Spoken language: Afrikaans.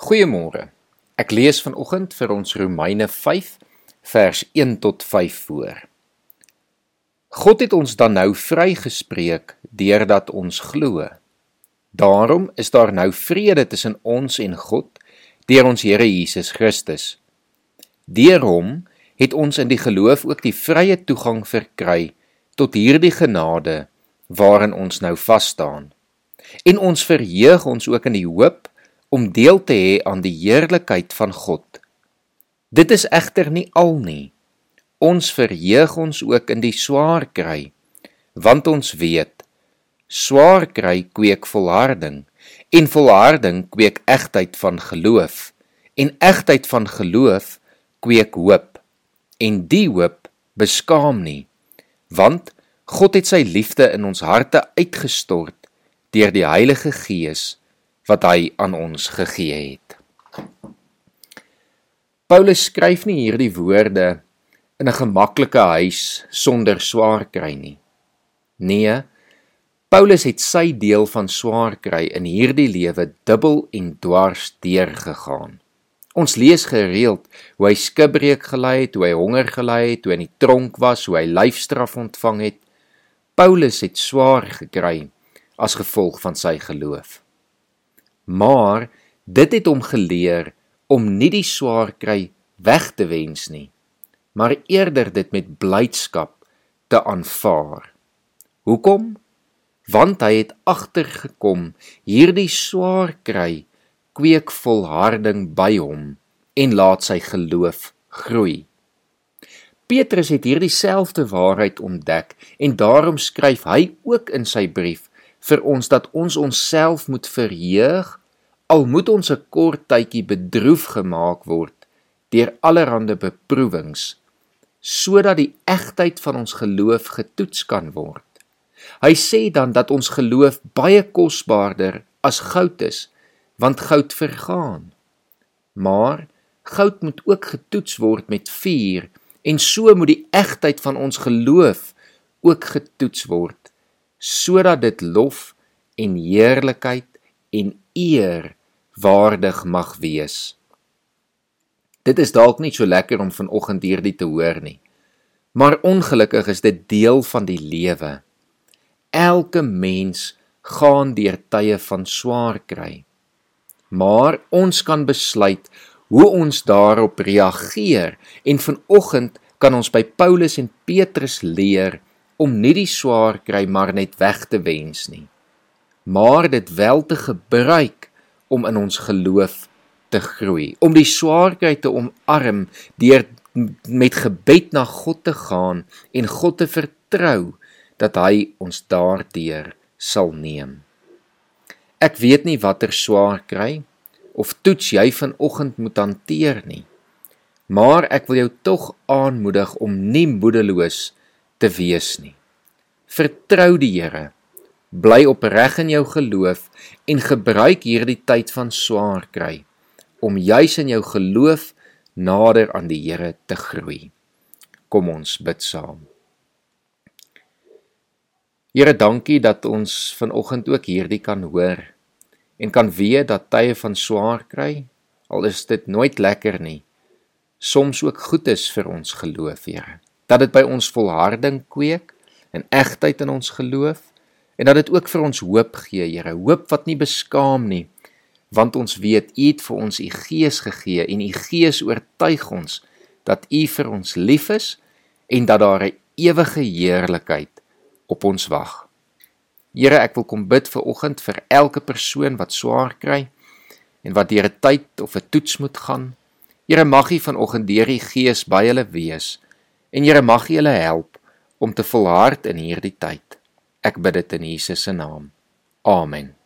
Goeiemôre. Ek lees vanoggend vir ons Romeine 5 vers 1 tot 5 voor. God het ons dan nou vrygespreek deurdat ons glo. Daarom is daar nou vrede tussen ons en God deur ons Here Jesus Christus. Deur hom het ons in die geloof ook die vrye toegang verkry tot hierdie genade waarin ons nou vas staan. En ons verheug ons ook in die hoop om deel te hê aan die heerlikheid van God. Dit is egter nie al nie. Ons verheug ons ook in die swaar kry, want ons weet swaar kry kweek volharding en volharding kweek egtheid van geloof en egtheid van geloof kweek hoop en die hoop beskaam nie want God het sy liefde in ons harte uitgestort deur die Heilige Gees wat hy aan ons gegee het. Paulus skryf nie hierdie woorde in 'n gemaklike huis sonder swaar kry nie. Nee, Paulus het sy deel van swaar kry in hierdie lewe dubbel en dwars deurgegaan. Ons lees gereeld hoe hy skibreek gelei het, hoe hy honger gelei het, hoe hy in die tronk was, hoe hy lyfstraf ontvang het. Paulus het swaar gekry as gevolg van sy geloof maar dit het hom geleer om nie die swaar kry weg te wens nie, maar eerder dit met blydskap te aanvaar. Hoekom? Want hy het agtergekom hierdie swaar kry kweek volharding by hom en laat sy geloof groei. Petrus het hierdie selfde waarheid ontdek en daarom skryf hy ook in sy brief vir ons dat ons onsself moet verheug al moet ons 'n kort tydjie bedroef gemaak word deur allerlei beproewings sodat die egtheid van ons geloof getoets kan word. Hy sê dan dat ons geloof baie kosbaarder as goud is, want goud vergaan. Maar goud moet ook getoets word met vuur en so moet die egtheid van ons geloof ook getoets word sodat dit lof en heerlikheid en eer waardig mag wees. Dit is dalk nie so lekker om vanoggend hierdie te hoor nie. Maar ongelukkig is dit deel van die lewe. Elke mens gaan deur tye van swaar kry. Maar ons kan besluit hoe ons daarop reageer en vanoggend kan ons by Paulus en Petrus leer om nie die swaar kry maar net weg te wens nie, maar dit wel te gebruik om in ons geloof te groei, om die swaarkry te omarm deur met gebed na God te gaan en God te vertrou dat hy ons daardeur sal neem. Ek weet nie watter swaar kry of toets jy vanoggend moet hanteer nie. Maar ek wil jou tog aanmoedig om nie moedeloos te wees nie. Vertrou die Here bly opreg in jou geloof en gebruik hierdie tyd van swaar kry om juis in jou geloof nader aan die Here te groei. Kom ons bid saam. Here, dankie dat ons vanoggend ook hierdie kan hoor en kan weet dat tye van swaar kry, al is dit nooit lekker nie, soms ook goed is vir ons geloof, Here. Dat dit by ons volharding kweek en egtheid in ons geloof en dat dit ook vir ons hoop gee, Here, hoop wat nie beskaam nie, want ons weet U het vir ons U Gees gegee en U Gees oortuig ons dat U vir ons lief is en dat daar 'n ewige heerlikheid op ons wag. Here, ek wil kom bid vir oggend vir elke persoon wat swaar kry en wat deur 'n tyd of 'n toets moet gaan. Here, mag U vanoggend deur U Gees by hulle wees en Here, mag U hulle help om te volhard in hierdie tyd. Ek bid dit in Jesus se naam. Amen.